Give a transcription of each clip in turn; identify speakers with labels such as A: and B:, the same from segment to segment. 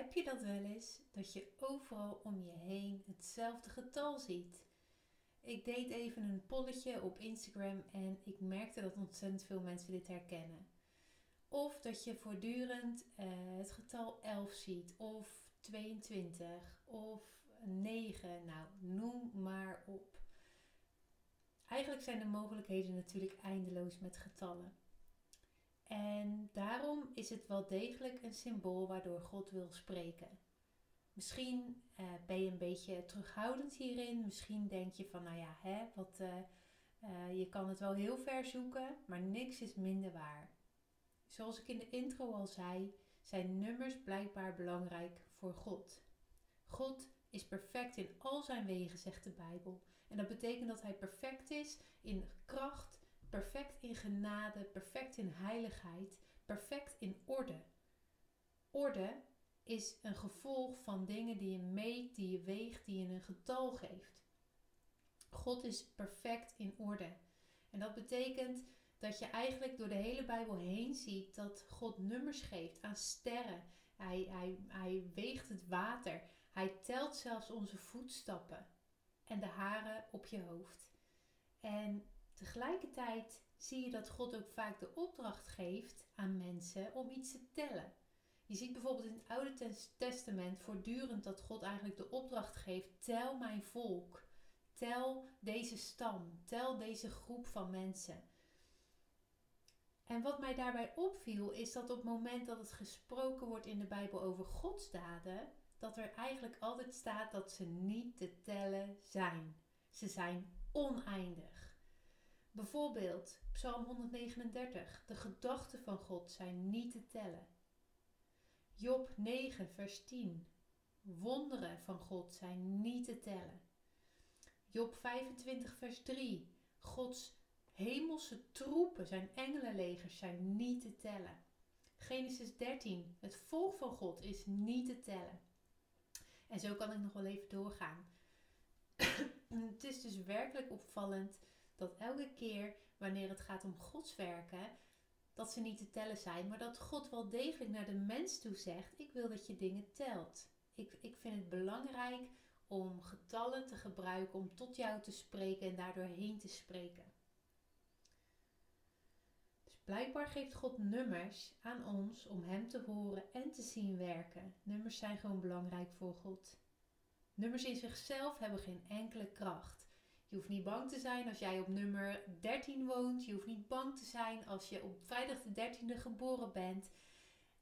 A: Heb je dat wel eens dat je overal om je heen hetzelfde getal ziet? Ik deed even een polletje op Instagram en ik merkte dat ontzettend veel mensen dit herkennen. Of dat je voortdurend uh, het getal 11 ziet, of 22, of 9, nou noem maar op. Eigenlijk zijn de mogelijkheden natuurlijk eindeloos met getallen. En daarom is het wel degelijk een symbool waardoor God wil spreken. Misschien uh, ben je een beetje terughoudend hierin. Misschien denk je van, nou ja, hè, wat, uh, uh, je kan het wel heel ver zoeken, maar niks is minder waar. Zoals ik in de intro al zei, zijn nummers blijkbaar belangrijk voor God. God is perfect in al zijn wegen, zegt de Bijbel. En dat betekent dat hij perfect is in kracht, perfect in genade, perfect in heiligheid, perfect in orde. Orde is een gevolg van dingen die je meet, die je weegt, die je een getal geeft. God is perfect in orde. En dat betekent dat je eigenlijk door de hele Bijbel heen ziet dat God nummers geeft aan sterren. Hij, hij, hij weegt het water. Hij telt zelfs onze voetstappen en de haren op je hoofd. En tegelijkertijd zie je dat God ook vaak de opdracht geeft aan mensen om iets te tellen. Je ziet bijvoorbeeld in het Oude Testament voortdurend dat God eigenlijk de opdracht geeft: tel mijn volk, tel deze stam, tel deze groep van mensen. En wat mij daarbij opviel is dat op het moment dat het gesproken wordt in de Bijbel over godsdaden, dat er eigenlijk altijd staat dat ze niet te tellen zijn. Ze zijn oneindig. Bijvoorbeeld Psalm 139. De gedachten van God zijn niet te tellen. Job 9, vers 10. Wonderen van God zijn niet te tellen. Job 25, vers 3. Gods hemelse troepen, zijn engelenlegers, zijn niet te tellen. Genesis 13. Het volk van God is niet te tellen. En zo kan ik nog wel even doorgaan. het is dus werkelijk opvallend dat elke keer wanneer het gaat om Gods werken, dat ze niet te tellen zijn, maar dat God wel degelijk naar de mens toe zegt: Ik wil dat je dingen telt. Ik, ik vind het belangrijk om getallen te gebruiken om tot jou te spreken en daardoor heen te spreken. Dus blijkbaar geeft God nummers aan ons om Hem te horen en te zien werken. Nummers zijn gewoon belangrijk voor God. Nummers in zichzelf hebben geen enkele kracht. Je hoeft niet bang te zijn als jij op nummer 13 woont. Je hoeft niet bang te zijn als je op vrijdag de 13e geboren bent.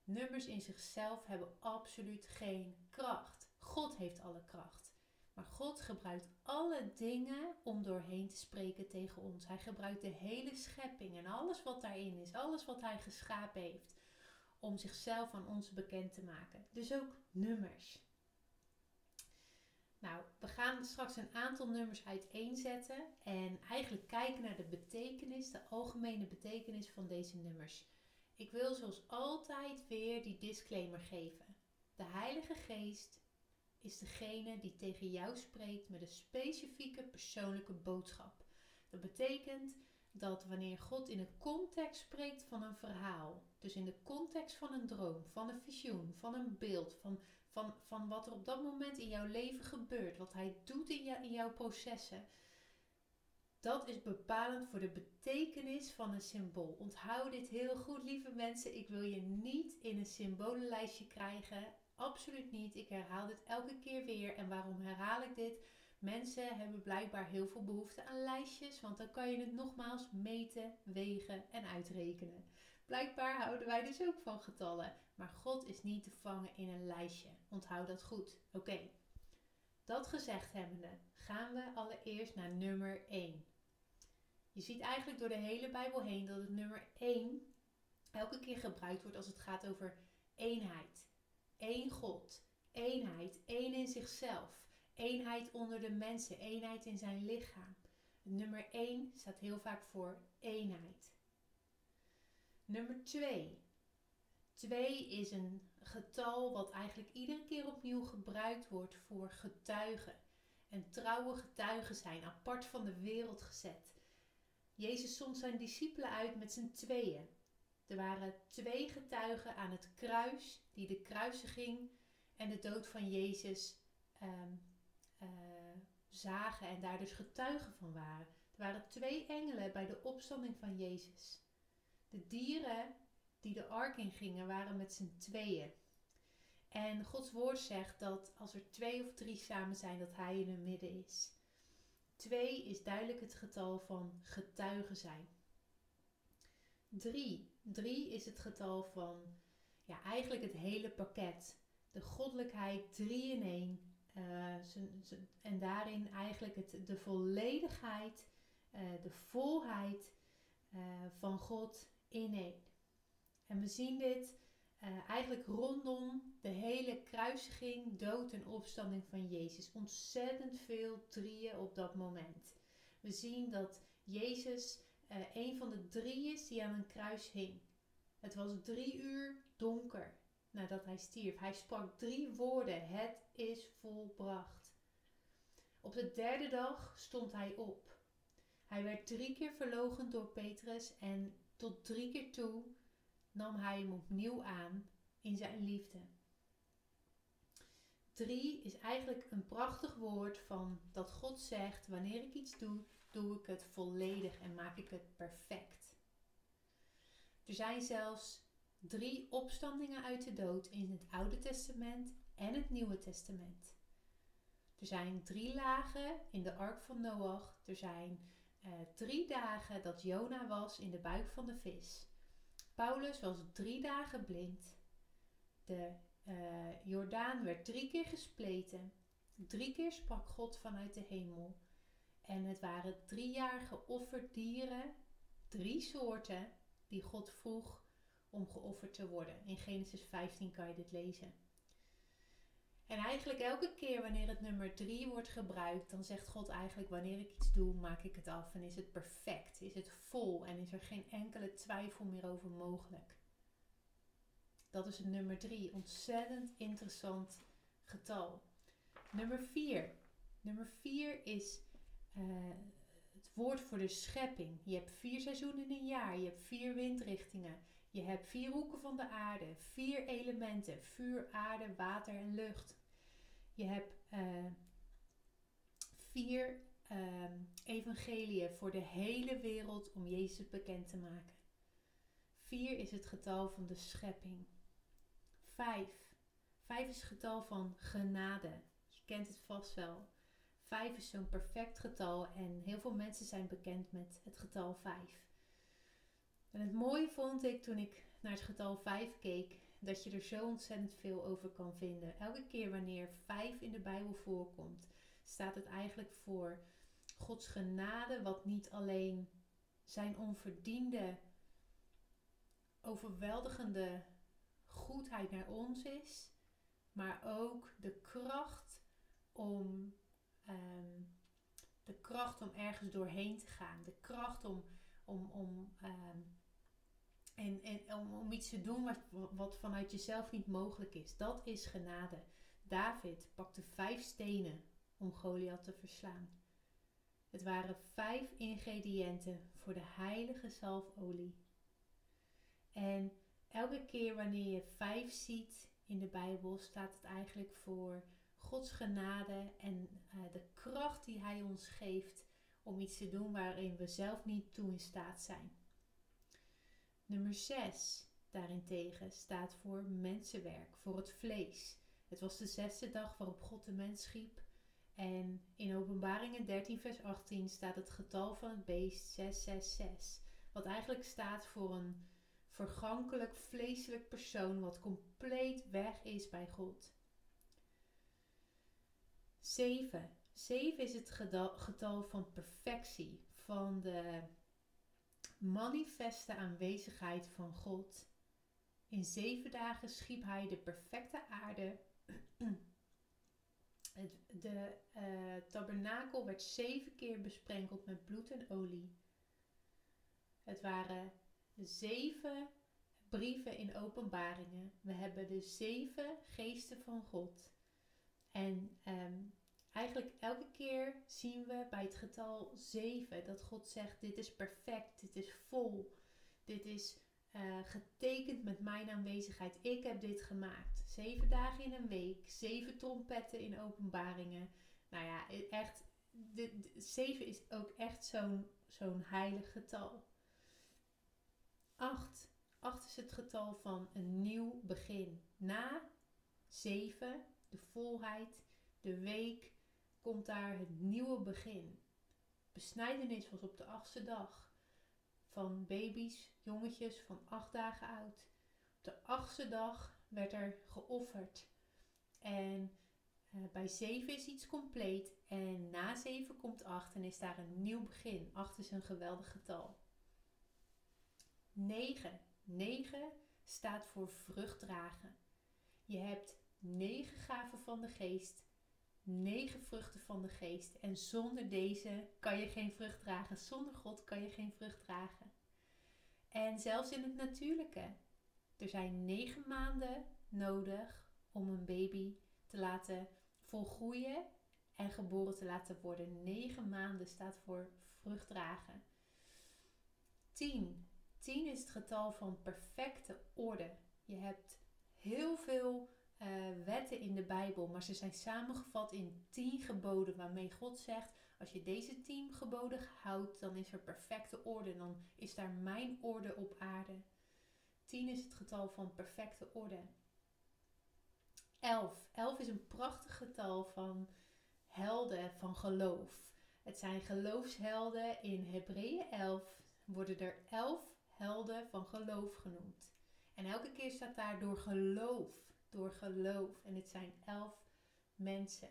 A: Nummers in zichzelf hebben absoluut geen kracht. God heeft alle kracht. Maar God gebruikt alle dingen om doorheen te spreken tegen ons. Hij gebruikt de hele schepping en alles wat daarin is, alles wat Hij geschapen heeft, om zichzelf aan ons bekend te maken. Dus ook nummers. Nou, we gaan straks een aantal nummers uiteenzetten en eigenlijk kijken naar de betekenis, de algemene betekenis van deze nummers. Ik wil zoals altijd weer die disclaimer geven. De Heilige Geest is degene die tegen jou spreekt met een specifieke persoonlijke boodschap. Dat betekent dat wanneer God in een context spreekt van een verhaal, dus in de context van een droom, van een visioen, van een beeld, van, van, van wat er op dat moment in jouw leven gebeurt, wat Hij doet in, in jouw processen, dat is bepalend voor de betekenis van een symbool. Onthoud dit heel goed, lieve mensen. Ik wil je niet in een symbolenlijstje krijgen. Absoluut niet. Ik herhaal dit elke keer weer. En waarom herhaal ik dit? Mensen hebben blijkbaar heel veel behoefte aan lijstjes, want dan kan je het nogmaals meten, wegen en uitrekenen. Blijkbaar houden wij dus ook van getallen, maar God is niet te vangen in een lijstje. Onthoud dat goed. Oké, dat gezegd hebbende, gaan we allereerst naar nummer 1. Je ziet eigenlijk door de hele Bijbel heen dat het nummer 1 elke keer gebruikt wordt als het gaat over eenheid. Eén God, eenheid, één in zichzelf. Eenheid onder de mensen, eenheid in zijn lichaam. Nummer 1 staat heel vaak voor eenheid. Nummer 2. 2 is een getal wat eigenlijk iedere keer opnieuw gebruikt wordt voor getuigen. En trouwe getuigen zijn apart van de wereld gezet. Jezus zond zijn discipelen uit met z'n tweeën. Er waren twee getuigen aan het kruis die de kruisiging en de dood van Jezus ehm, eh, zagen en daar dus getuigen van waren. Er waren twee engelen bij de opstanding van Jezus. De dieren die de ark ingingen waren met z'n tweeën. En Gods woord zegt dat als er twee of drie samen zijn, dat Hij in hun midden is. Twee is duidelijk het getal van getuigen zijn. Drie. Drie is het getal van ja, eigenlijk het hele pakket. De goddelijkheid drie in één. Uh, en daarin eigenlijk het, de volledigheid, uh, de volheid uh, van God in één. En we zien dit eigenlijk rondom de hele kruisiging, dood en opstanding van Jezus. Ontzettend veel drieën op dat moment. We zien dat Jezus een van de drie is die aan een kruis hing. Het was drie uur donker nadat hij stierf. Hij sprak drie woorden: Het is volbracht. Op de derde dag stond hij op. Hij werd drie keer verloochend door Petrus en tot drie keer toe nam hij hem opnieuw aan in zijn liefde. Drie is eigenlijk een prachtig woord van dat God zegt: wanneer ik iets doe, doe ik het volledig en maak ik het perfect. Er zijn zelfs drie opstandingen uit de dood in het Oude Testament en het Nieuwe Testament. Er zijn drie lagen in de ark van Noach. Er zijn uh, drie dagen dat Jona was in de buik van de vis. Paulus was drie dagen blind. De uh, Jordaan werd drie keer gespleten. Drie keer sprak God vanuit de hemel. En het waren driejarige offerdieren, drie soorten, die God vroeg om geofferd te worden. In Genesis 15 kan je dit lezen. En eigenlijk elke keer wanneer het nummer 3 wordt gebruikt, dan zegt God eigenlijk wanneer ik iets doe, maak ik het af en is het perfect, is het vol en is er geen enkele twijfel meer over mogelijk. Dat is het nummer 3, ontzettend interessant getal. Nummer 4. Nummer 4 is uh, het woord voor de schepping. Je hebt vier seizoenen in een jaar, je hebt vier windrichtingen, je hebt vier hoeken van de aarde, vier elementen: vuur, aarde, water en lucht. Je hebt uh, vier uh, evangeliën voor de hele wereld om Jezus bekend te maken. Vier is het getal van de schepping. Vijf. Vijf is het getal van genade. Je kent het vast wel. Vijf is zo'n perfect getal en heel veel mensen zijn bekend met het getal vijf. En het mooie vond ik toen ik naar het getal 5 keek, dat je er zo ontzettend veel over kan vinden. Elke keer wanneer 5 in de Bijbel voorkomt, staat het eigenlijk voor Gods genade, wat niet alleen zijn onverdiende, overweldigende goedheid naar ons is, maar ook de kracht om, um, de kracht om ergens doorheen te gaan, de kracht om, om, om um, en, en om, iets te doen wat, wat vanuit jezelf niet mogelijk is. Dat is genade. David pakte vijf stenen om Goliath te verslaan. Het waren vijf ingrediënten voor de heilige zalfolie. En elke keer wanneer je vijf ziet in de Bijbel, staat het eigenlijk voor Gods genade en uh, de kracht die Hij ons geeft om iets te doen waarin we zelf niet toe in staat zijn. Nummer 6 daarentegen staat voor mensenwerk, voor het vlees. Het was de zesde dag waarop God de mens schiep. En in Openbaringen 13, vers 18 staat het getal van het beest 666. Wat eigenlijk staat voor een vergankelijk, vleeselijk persoon wat compleet weg is bij God. 7. 7 is het getal van perfectie, van de manifeste aanwezigheid van God. In zeven dagen schiep hij de perfecte aarde. De uh, tabernakel werd zeven keer besprenkeld met bloed en olie. Het waren zeven brieven in openbaringen. We hebben de zeven geesten van God. En um, Eigenlijk elke keer zien we bij het getal 7 dat God zegt: Dit is perfect, dit is vol, dit is eh, getekend met mijn aanwezigheid. Ik heb dit gemaakt. Zeven dagen in een week, zeven trompetten in openbaringen. Nou ja, echt, de, de, zeven is ook echt zo'n zo'n heilig getal. Acht. Acht is het getal van een nieuw begin. Na zeven, de volheid, de week, komt daar het nieuwe begin. Besnijdenis was op de achtste dag. Van baby's, jongetjes van acht dagen oud. Op de achtste dag werd er geofferd. En uh, bij zeven is iets compleet. En na zeven komt acht en is daar een nieuw begin. Acht is een geweldig getal. 9. 9 staat voor vrucht dragen. Je hebt negen gaven van de geest, negen vruchten van de geest. En zonder deze kan je geen vrucht dragen. Zonder God kan je geen vrucht dragen. En zelfs in het natuurlijke. Er zijn negen maanden nodig om een baby te laten volgroeien en geboren te laten worden. Negen maanden staat voor vrucht dragen. Tien. Tien is het getal van perfecte orde. Je hebt heel veel uh, wetten in de Bijbel, maar ze zijn samengevat in tien geboden waarmee God zegt: als je deze tien geboden houdt, dan is er perfecte orde, dan is daar mijn orde op aarde. Tien is het getal van perfecte orde. Elf. Elf is een prachtig getal van helden van geloof. Het zijn geloofshelden. In Hebreeën 11 worden er elf helden van geloof genoemd. En elke keer staat daar door geloof, door geloof. En het zijn elf mensen.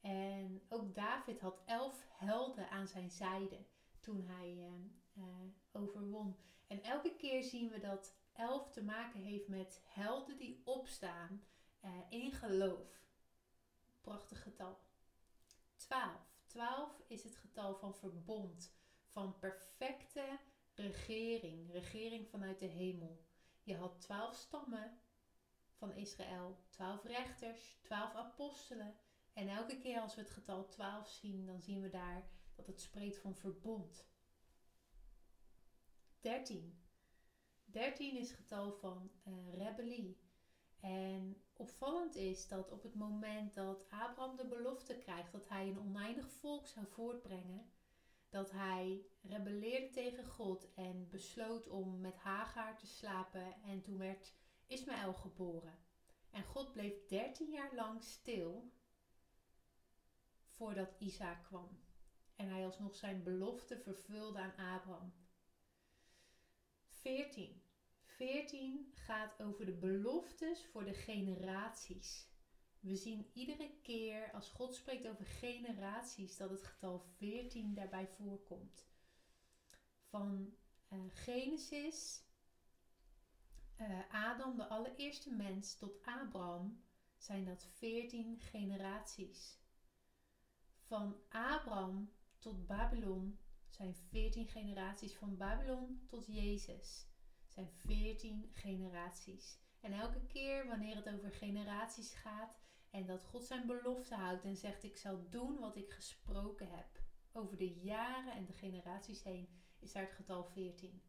A: En ook David had elf helden aan zijn zijde toen hij uh, overwon. En elke keer zien we dat elf te maken heeft met helden die opstaan uh, in geloof. Prachtig getal. 12. 12 is het getal van verbond, van perfecte regering, regering vanuit de hemel. Je had twaalf stammen van Israël, twaalf rechters, twaalf apostelen. En elke keer als we het getal 12 zien, dan zien we daar dat het spreekt van verbond. 13. 13 is het getal van uh, rebellie. En opvallend is dat op het moment dat Abraham de belofte krijgt dat hij een oneindig volk zou voortbrengen, dat hij rebelleerde tegen God en besloot om met Hagar te slapen en toen werd Ismaël geboren. En God bleef 13 jaar lang stil voordat Isaac kwam. En hij alsnog zijn belofte vervulde aan Abraham. 14. 14 gaat over de beloftes voor de generaties. We zien iedere keer als God spreekt over generaties dat het getal 14 daarbij voorkomt. Van uh, Genesis, Adam, de allereerste mens, tot Abraham zijn dat 14 generaties. Van Abraham tot Babylon zijn 14 generaties. Van Babylon tot Jezus zijn 14 generaties. En elke keer wanneer het over generaties gaat en dat God zijn belofte houdt en zegt: Ik zal doen wat ik gesproken heb. Over de jaren en de generaties heen is daar het getal 14.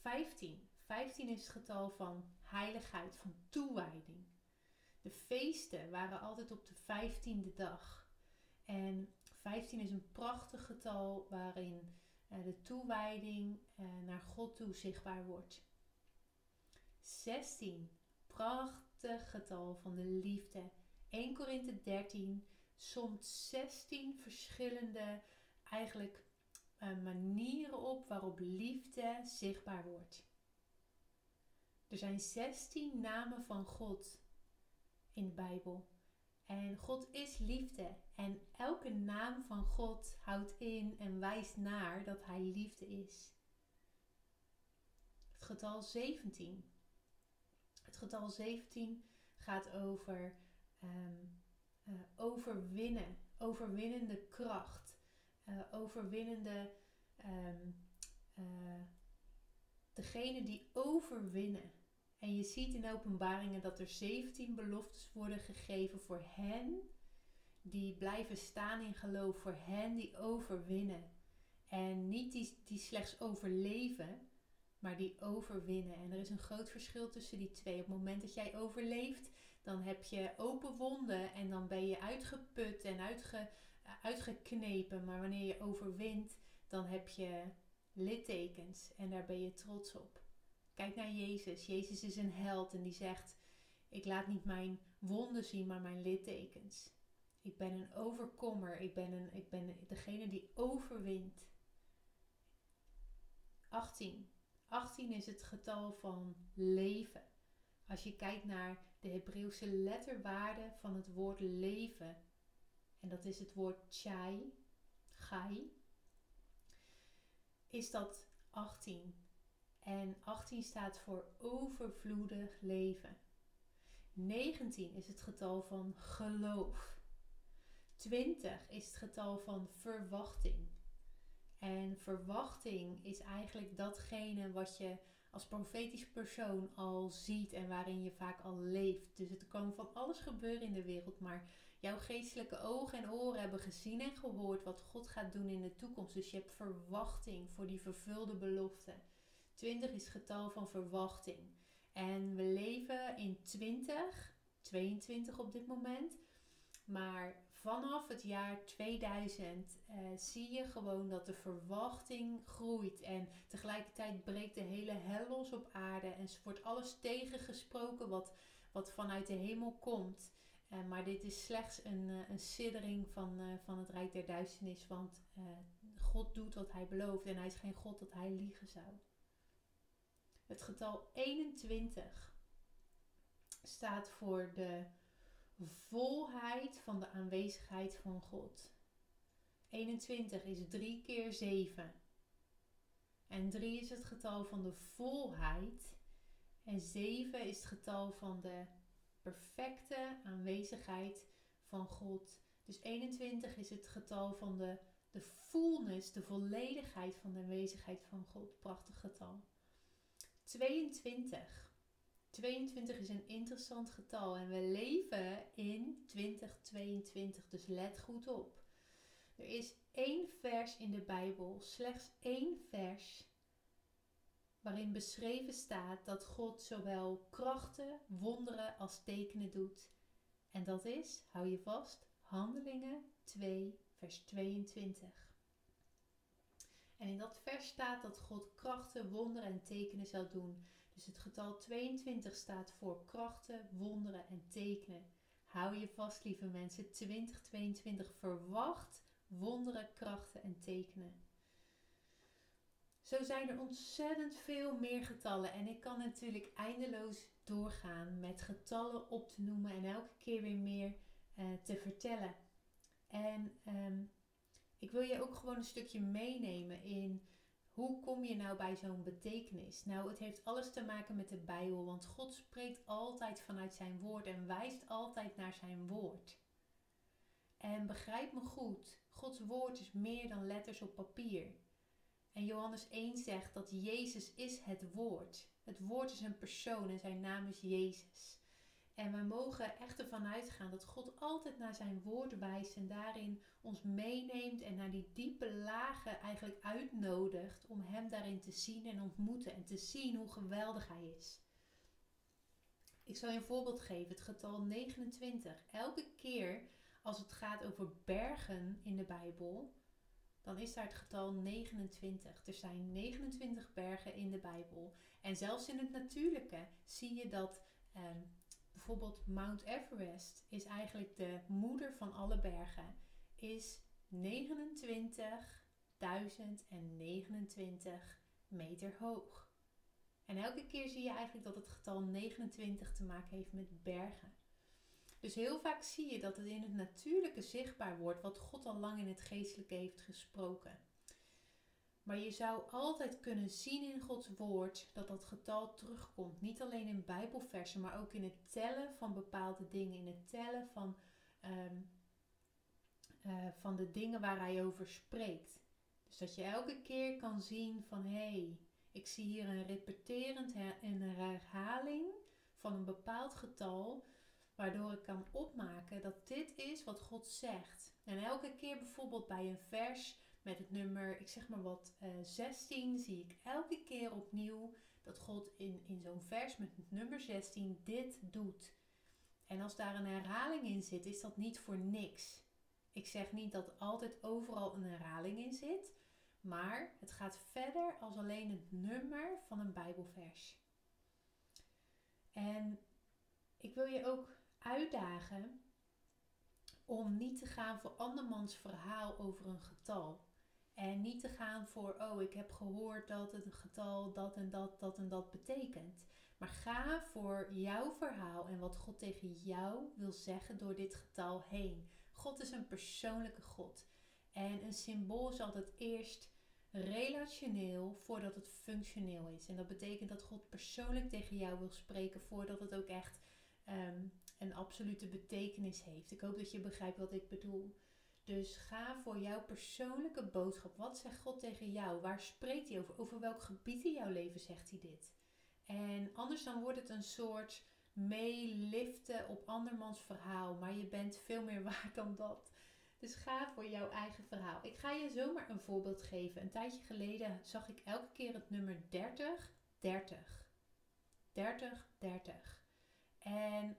A: 15. 15 is het getal van heiligheid, van toewijding. De feesten waren altijd op de 15e dag. En 15 is een prachtig getal waarin uh, de toewijding uh, naar God toe zichtbaar wordt. 16. Prachtig getal van de liefde. 1 Korinthe 13 somt 16 verschillende eigenlijk uh, manieren op waarop liefde zichtbaar wordt. Er zijn 16 namen van God in de Bijbel. En God is liefde. En elke naam van God houdt in en wijst naar dat Hij liefde is. Het getal 17. Het getal 17 gaat over um, uh, overwinnen, overwinnende kracht, uh, overwinnende, um, uh, degene die overwinnen. En je ziet in openbaringen dat er 17 beloftes worden gegeven voor hen die blijven staan in geloof, voor hen die overwinnen. En niet die, die slechts overleven, maar die overwinnen. En er is een groot verschil tussen die twee. Op het moment dat jij overleeft, dan heb je open wonden en dan ben je uitgeput en uitge, uitgeknepen. Maar wanneer je overwint, dan heb je littekens en daar ben je trots op. Kijk naar Jezus. Jezus is een held en die zegt: Ik laat niet mijn wonden zien, maar mijn littekens. Ik ben een overkommer. Ik ben, een, ik ben degene die overwint. 18. 18 is het getal van leven. Als je kijkt naar de Hebreeuwse letterwaarde van het woord leven, en dat is het woord chai, gai, is dat 18. En 18 staat voor overvloedig leven. 19 is het getal van geloof. 20 is het getal van verwachting. En verwachting is eigenlijk datgene wat je als profetisch persoon al ziet en waarin je vaak al leeft. Dus het kan van alles gebeuren in de wereld, maar jouw geestelijke ogen en oren hebben gezien en gehoord wat God gaat doen in de toekomst. Dus je hebt verwachting voor die vervulde belofte. 20 is getal van verwachting. En we leven in 20, 22 op dit moment. Maar vanaf het jaar 2000 uh, eh, zie je gewoon dat de verwachting groeit. En tegelijkertijd breekt de hele hel los op aarde. En wordt alles tegengesproken wat, wat vanuit de hemel komt. Uh, maar dit is slechts een, uh, een siddering van, van het Rijk der Duisternis. Want God doet wat hij belooft. En hij is geen God dat hij liegen zou. Het getal 21 staat voor de volheid van de aanwezigheid van God. 21 is 3 keer 7. En 3 is het getal van de volheid. En 7 is het getal van de perfecte aanwezigheid van God. Dus 21 is het getal van de, de fullness, de volledigheid van de aanwezigheid van God. Prachtig getal. 22 22 is een interessant getal en we leven in 2022, dus let goed op. Er is één vers in de Bijbel, slechts één vers, waarin beschreven staat dat God zowel krachten, wonderen als tekenen doet. En dat is, hou je vast, Handelingen 2, vers 22. En in dat vers staat dat God krachten, wonderen en tekenen zal doen. Dus het getal 22 staat voor krachten, wonderen en tekenen. Hou je vast, lieve mensen. 2022 verwacht wonderen, krachten en tekenen. Zo zijn er ontzettend veel meer getallen. En ik kan natuurlijk eindeloos doorgaan met getallen op te noemen en elke keer weer meer uh, te vertellen. En um, ik wil je ook gewoon een stukje meenemen in hoe kom je nou bij zo'n betekenis? Nou, het heeft alles te maken met de Bijbel, want God spreekt altijd vanuit zijn woord en wijst altijd naar zijn woord. En begrijp me goed, Gods woord is meer dan letters op papier. En Johannes 1 zegt dat Jezus is het woord. Het woord is een persoon en zijn naam is Jezus. En we mogen echt ervan uitgaan dat God altijd naar zijn woord wijst en daarin ons meeneemt en naar die diepe lagen eigenlijk uitnodigt om Hem daarin te zien en ontmoeten en te zien hoe geweldig Hij is. Ik zal je een voorbeeld geven, het getal 29. Elke keer als het gaat over bergen in de Bijbel, dan is daar het getal 29. Er zijn 29 bergen in de Bijbel. En zelfs in het natuurlijke zie je dat. Ehm, bijvoorbeeld Mount Everest is eigenlijk de moeder van alle bergen, is 29.029 meter hoog. En elke keer zie je eigenlijk dat het getal 29 te maken heeft met bergen. Dus heel vaak zie je dat het in het natuurlijke zichtbaar wordt wat God al lang in het geestelijke heeft gesproken. Maar je zou altijd kunnen zien in Gods woord dat dat getal terugkomt. Niet alleen in Bijbelversen, maar ook in het tellen van bepaalde dingen. In het tellen van, ehm, eh, van de dingen waar hij over spreekt. Dus dat je elke keer kan zien van hé, hey, ik zie hier een repeterend en een herhaling van een bepaald getal. Waardoor ik kan opmaken dat dit is wat God zegt. En elke keer bijvoorbeeld bij een vers met het nummer, ik zeg maar wat, uh, 16, zie ik elke keer opnieuw dat God in, in zo'n vers met het nummer 16 dit doet. En als daar een herhaling in zit, is dat niet voor niks. Ik zeg niet dat altijd overal een herhaling in zit, maar het gaat verder als alleen het nummer van een Bijbelvers. En ik wil je ook uitdagen om niet te gaan voor andermans verhaal over een getal. En niet te gaan voor, oh, ik heb gehoord dat het getal dat en dat, dat en dat betekent. Maar ga voor jouw verhaal en wat God tegen jou wil zeggen door dit getal heen. God is een persoonlijke God. En een symbool is altijd eerst relationeel voordat het functioneel is. En dat betekent dat God persoonlijk tegen jou wil spreken voordat het ook echt ehm, een absolute betekenis heeft. Ik hoop dat je begrijpt wat ik bedoel. Dus ga voor jouw persoonlijke boodschap. Wat zegt God tegen jou? Waar spreekt hij over? Over welk gebied in jouw leven zegt hij dit? En anders dan wordt het een soort meeliften op andermans verhaal. Maar je bent veel meer waard dan dat. Dus ga voor jouw eigen verhaal. Ik ga je zomaar een voorbeeld geven. Een tijdje geleden zag ik elke keer het nummer 30, 30. 30, 30. En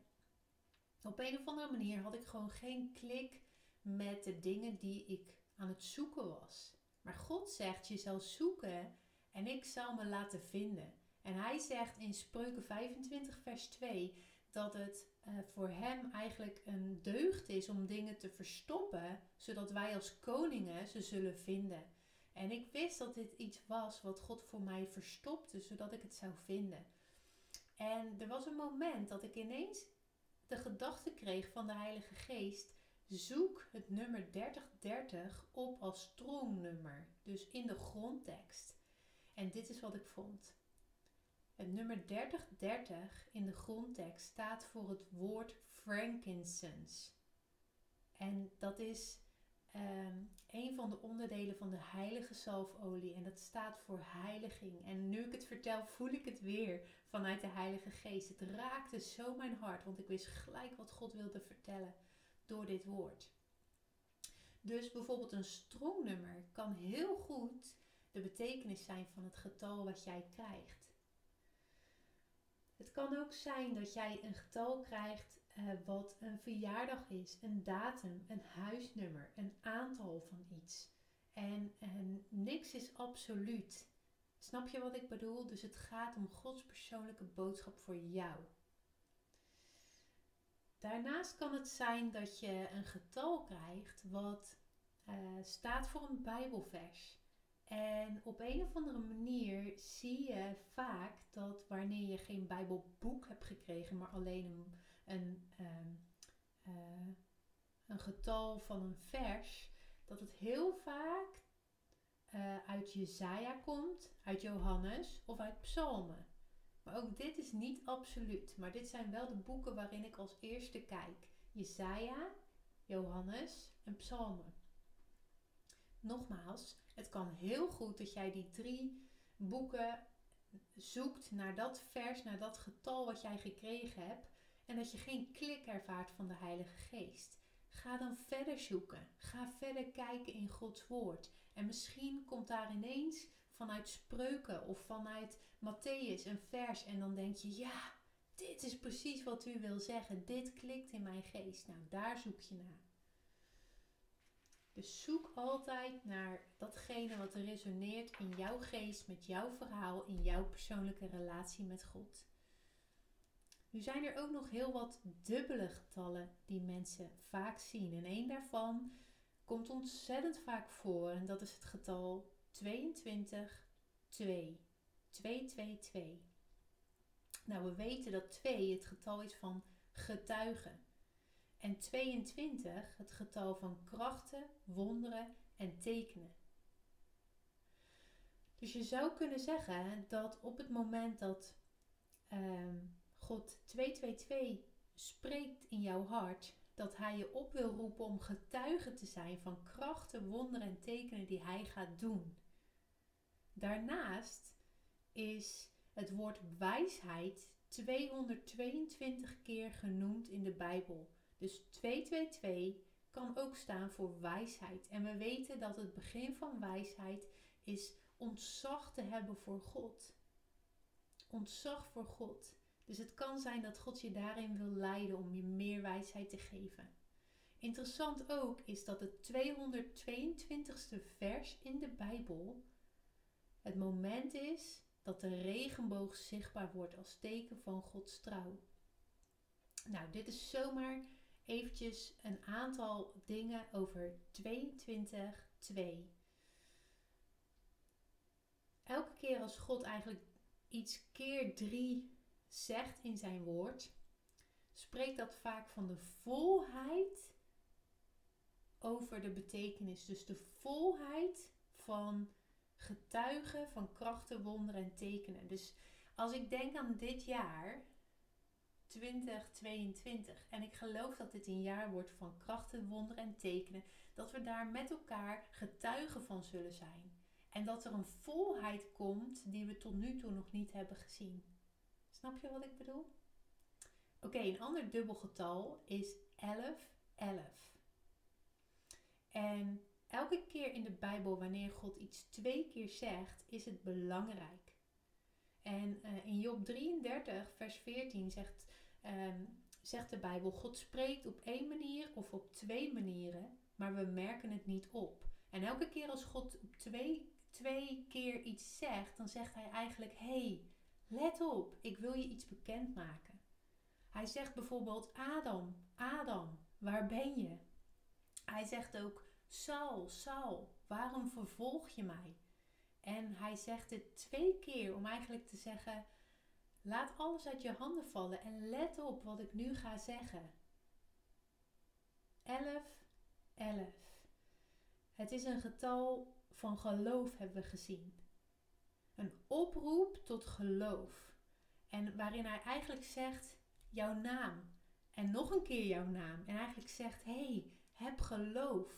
A: op een of andere manier had ik gewoon geen klik met de dingen die ik aan het zoeken was. Maar God zegt, je zal zoeken en ik zal me laten vinden. En hij zegt in Spreuken 25, vers 2 dat het uh, voor hem eigenlijk een deugd is om dingen te verstoppen, zodat wij als koningen ze zullen vinden. En ik wist dat dit iets was wat God voor mij verstopte, zodat ik het zou vinden. En er was een moment dat ik ineens de gedachte kreeg van de Heilige Geest: zoek het nummer 3030 op als strongnummer, dus in de grondtekst. En dit is wat ik vond. Het nummer 3030 in de grondtekst staat voor het woord frankincense. En dat is um, een van de onderdelen van de heilige zalfolie. En dat staat voor heiliging. En nu ik het vertel, voel ik het weer vanuit de Heilige Geest. Het raakte zo mijn hart, want ik wist gelijk wat God wilde vertellen door dit woord. Dus bijvoorbeeld een strongnummer kan heel goed de betekenis zijn van het getal wat jij krijgt. Het kan ook zijn dat jij een getal krijgt uh, wat een verjaardag is, een datum, een huisnummer, een aantal van iets. En, en niks is absoluut. Snap je wat ik bedoel? Dus het gaat om Gods persoonlijke boodschap voor jou. Daarnaast kan het zijn dat je een getal krijgt wat uh, staat voor een Bijbelvers. En op een of andere manier zie je vaak dat wanneer je geen Bijbelboek hebt gekregen, maar alleen een, een, ehm, eh, een getal van een vers, dat het heel vaak uh, uit Jezaja komt, uit Johannes of uit Psalmen. Maar ook dit is niet absoluut, maar dit zijn wel de boeken waarin ik als eerste kijk. Jezaja, Johannes en Psalmen. Nogmaals, het kan heel goed dat jij die drie boeken zoekt naar dat vers, naar dat getal wat jij gekregen hebt en dat je geen klik ervaart van de Heilige Geest. Ga dan verder zoeken. Ga verder kijken in Gods woord. En misschien komt daar ineens vanuit spreuken of vanuit Matthäus een vers en dan denk je, ja, dit is precies wat u wil zeggen. Dit klikt in mijn geest. Nou, daar zoek je naar. Dus zoek altijd naar datgene wat resoneert in jouw geest, met jouw verhaal, in jouw persoonlijke relatie met God. Nu zijn er ook nog heel wat dubbele getallen die mensen vaak zien. En één daarvan komt ontzettend vaak voor en dat is het getal 22, 2. 222. Nou, we weten dat 2 het getal is van getuigen. En 22 het getal van krachten, wonderen en tekenen. Dus je zou kunnen zeggen dat op het moment dat God 222 spreekt in jouw hart, dat Hij je op wil roepen om getuige te zijn van krachten, wonderen en tekenen die Hij gaat doen. Daarnaast is het woord wijsheid 222 keer genoemd in de Bijbel. Dus 222 kan ook staan voor wijsheid. En we weten dat het begin van wijsheid is ontzag te hebben voor God. Ontzag voor God. Dus het kan zijn dat God je daarin wil leiden om je meer wijsheid te geven. Interessant ook is dat het 222ste vers in de Bijbel het moment is dat de regenboog zichtbaar wordt als teken van Gods trouw. Nou, dit is zomaar eventjes een aantal dingen over 22.2. Elke keer als God eigenlijk iets keer drie zegt in zijn woord, spreekt dat vaak van de volheid over de betekenis. Dus de volheid van getuigen van krachten, wonderen en tekenen. Dus als ik denk aan dit jaar, 2022, en ik geloof dat dit een jaar wordt van krachten, wonderen en tekenen, dat we daar met elkaar getuigen van zullen zijn. En dat er een volheid komt die we tot nu toe nog niet hebben gezien. Snap je wat ik bedoel? Oké, een ander dubbelgetal is 11, 11. En elke keer in de Bijbel, wanneer God iets twee keer zegt, is het belangrijk. En uh, in Job 33, vers 14 zegt, um, zegt de Bijbel: God spreekt op één manier of op twee manieren, maar we merken het niet op. En elke keer als God twee, twee keer iets zegt, dan zegt hij eigenlijk: hey, let op, ik wil je iets bekendmaken. Hij zegt bijvoorbeeld: Adam, Adam, waar ben je? Hij zegt ook: Saul, Saul, waarom vervolg je mij? En hij zegt het twee keer om eigenlijk te zeggen: Laat alles uit je handen vallen en let op wat ik nu ga zeggen. 11, 11. Het is een getal van geloof, hebben we gezien. Een oproep tot geloof. En waarin hij eigenlijk zegt: Jouw naam. En nog een keer jouw naam. En eigenlijk zegt: hey, heb geloof.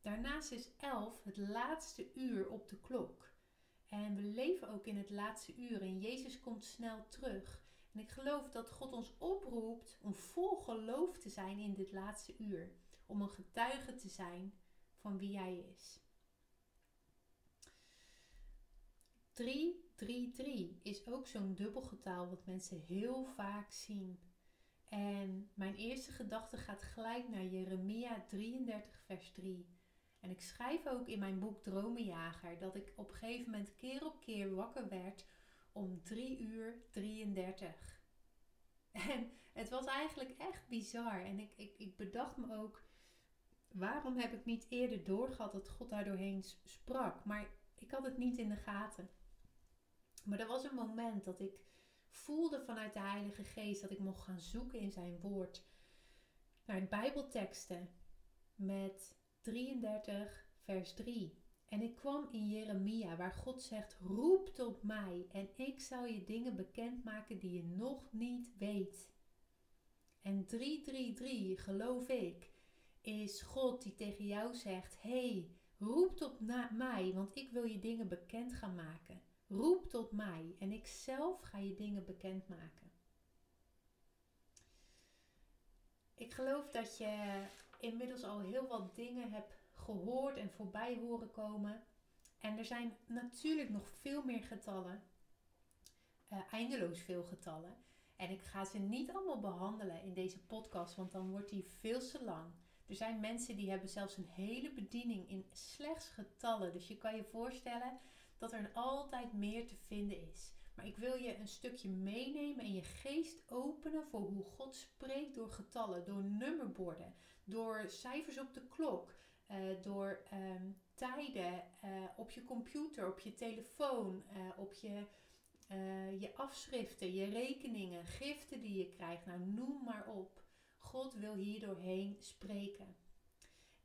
A: Daarnaast is 11 het laatste uur op de klok. En we leven ook in het laatste uur en Jezus komt snel terug. En ik geloof dat God ons oproept om vol geloof te zijn in dit laatste uur. Om een getuige te zijn van wie Hij is. 3, 3, 3 is ook zo'n dubbelgetal wat mensen heel vaak zien. En mijn eerste gedachte gaat gelijk naar Jeremia 33, vers 3. En ik schrijf ook in mijn boek Dromenjager dat ik op een gegeven moment keer op keer wakker werd om 3 uur 33. En het was eigenlijk echt bizar. En ik, ik, ik bedacht me ook, waarom heb ik niet eerder doorgehad dat God daar doorheen sprak? Maar ik had het niet in de gaten. Maar er was een moment dat ik voelde vanuit de Heilige Geest dat ik mocht gaan zoeken in zijn woord naar Bijbelteksten met 33, vers 3. En ik kwam in Jeremia, waar God zegt: Roep tot mij en ik zal je dingen bekendmaken die je nog niet weet. En 333, geloof ik, is God die tegen jou zegt: hey, roep tot mij, want ik wil je dingen bekend gaan maken. Roep tot mij en ik zelf ga je dingen bekendmaken. Ik geloof dat je inmiddels al heel wat dingen hebt gehoord en voorbij horen komen. En er zijn natuurlijk nog veel meer getallen. Uh, eindeloos veel getallen. En ik ga ze niet allemaal behandelen in deze podcast, want dan wordt die veel te lang. Er zijn mensen die hebben zelfs een hele bediening in slechts getallen. Dus je kan je voorstellen dat er altijd meer te vinden is. Maar ik wil je een stukje meenemen en je geest openen voor hoe God spreekt door getallen, door nummerborden, door cijfers op de klok, uh, door um, tijden uh, op je computer, op je telefoon, uh, op je, je afschriften, je rekeningen, giften die je krijgt. Nou, noem maar op. God wil hier doorheen spreken.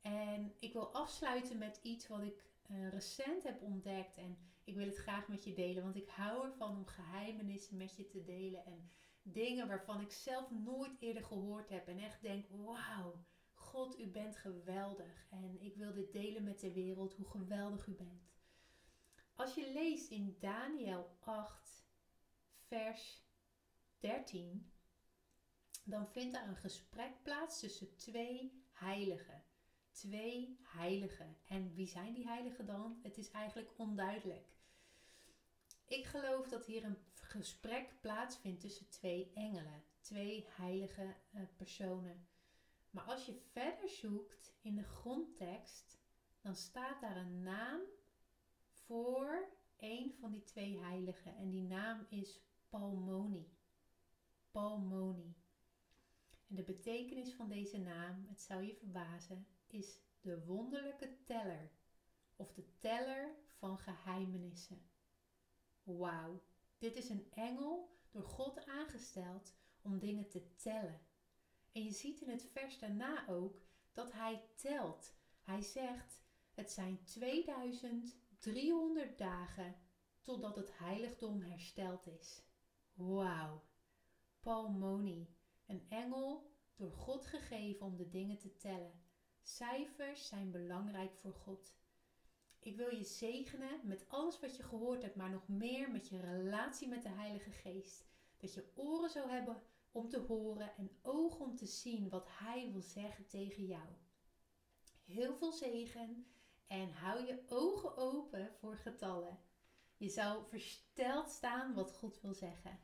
A: En ik wil afsluiten met iets wat ik recent heb ontdekt. En ik wil het graag met je delen, want ik hou ervan om geheimenissen met je te delen. En dingen waarvan ik zelf nooit eerder gehoord heb. En echt denk, wauw God, u bent geweldig en ik wil dit delen met de wereld, hoe geweldig u bent. Als je leest in Daniel 8, vers 13, dan vindt daar een gesprek plaats tussen twee heiligen. Twee heiligen. En wie zijn die heiligen dan? Het is eigenlijk onduidelijk. Ik geloof dat hier een gesprek plaatsvindt tussen twee engelen, twee heilige uh, personen. Maar als je verder zoekt in de grondtekst, dan staat daar een naam voor een van die twee heiligen. En die naam is Palmoni. Palmoni. En de betekenis van deze naam, het zou je verbazen, is de wonderlijke teller. Of de teller van geheimenissen. Wauw, dit is een engel door God aangesteld om dingen te tellen. En je ziet in het vers daarna ook dat hij telt. Hij zegt: Het zijn 2300 dagen totdat het heiligdom hersteld is. Wauw. Palmoni, een engel door God gegeven om de dingen te tellen. Cijfers zijn belangrijk voor God. Ik wil je zegenen met alles wat je gehoord hebt, maar nog meer met je relatie met de Heilige Geest. Dat je oren zou hebben om te horen en ogen om te zien wat Hij wil zeggen tegen jou. Heel veel zegen en hou je ogen open voor getallen. Je zou versteld staan wat God wil zeggen.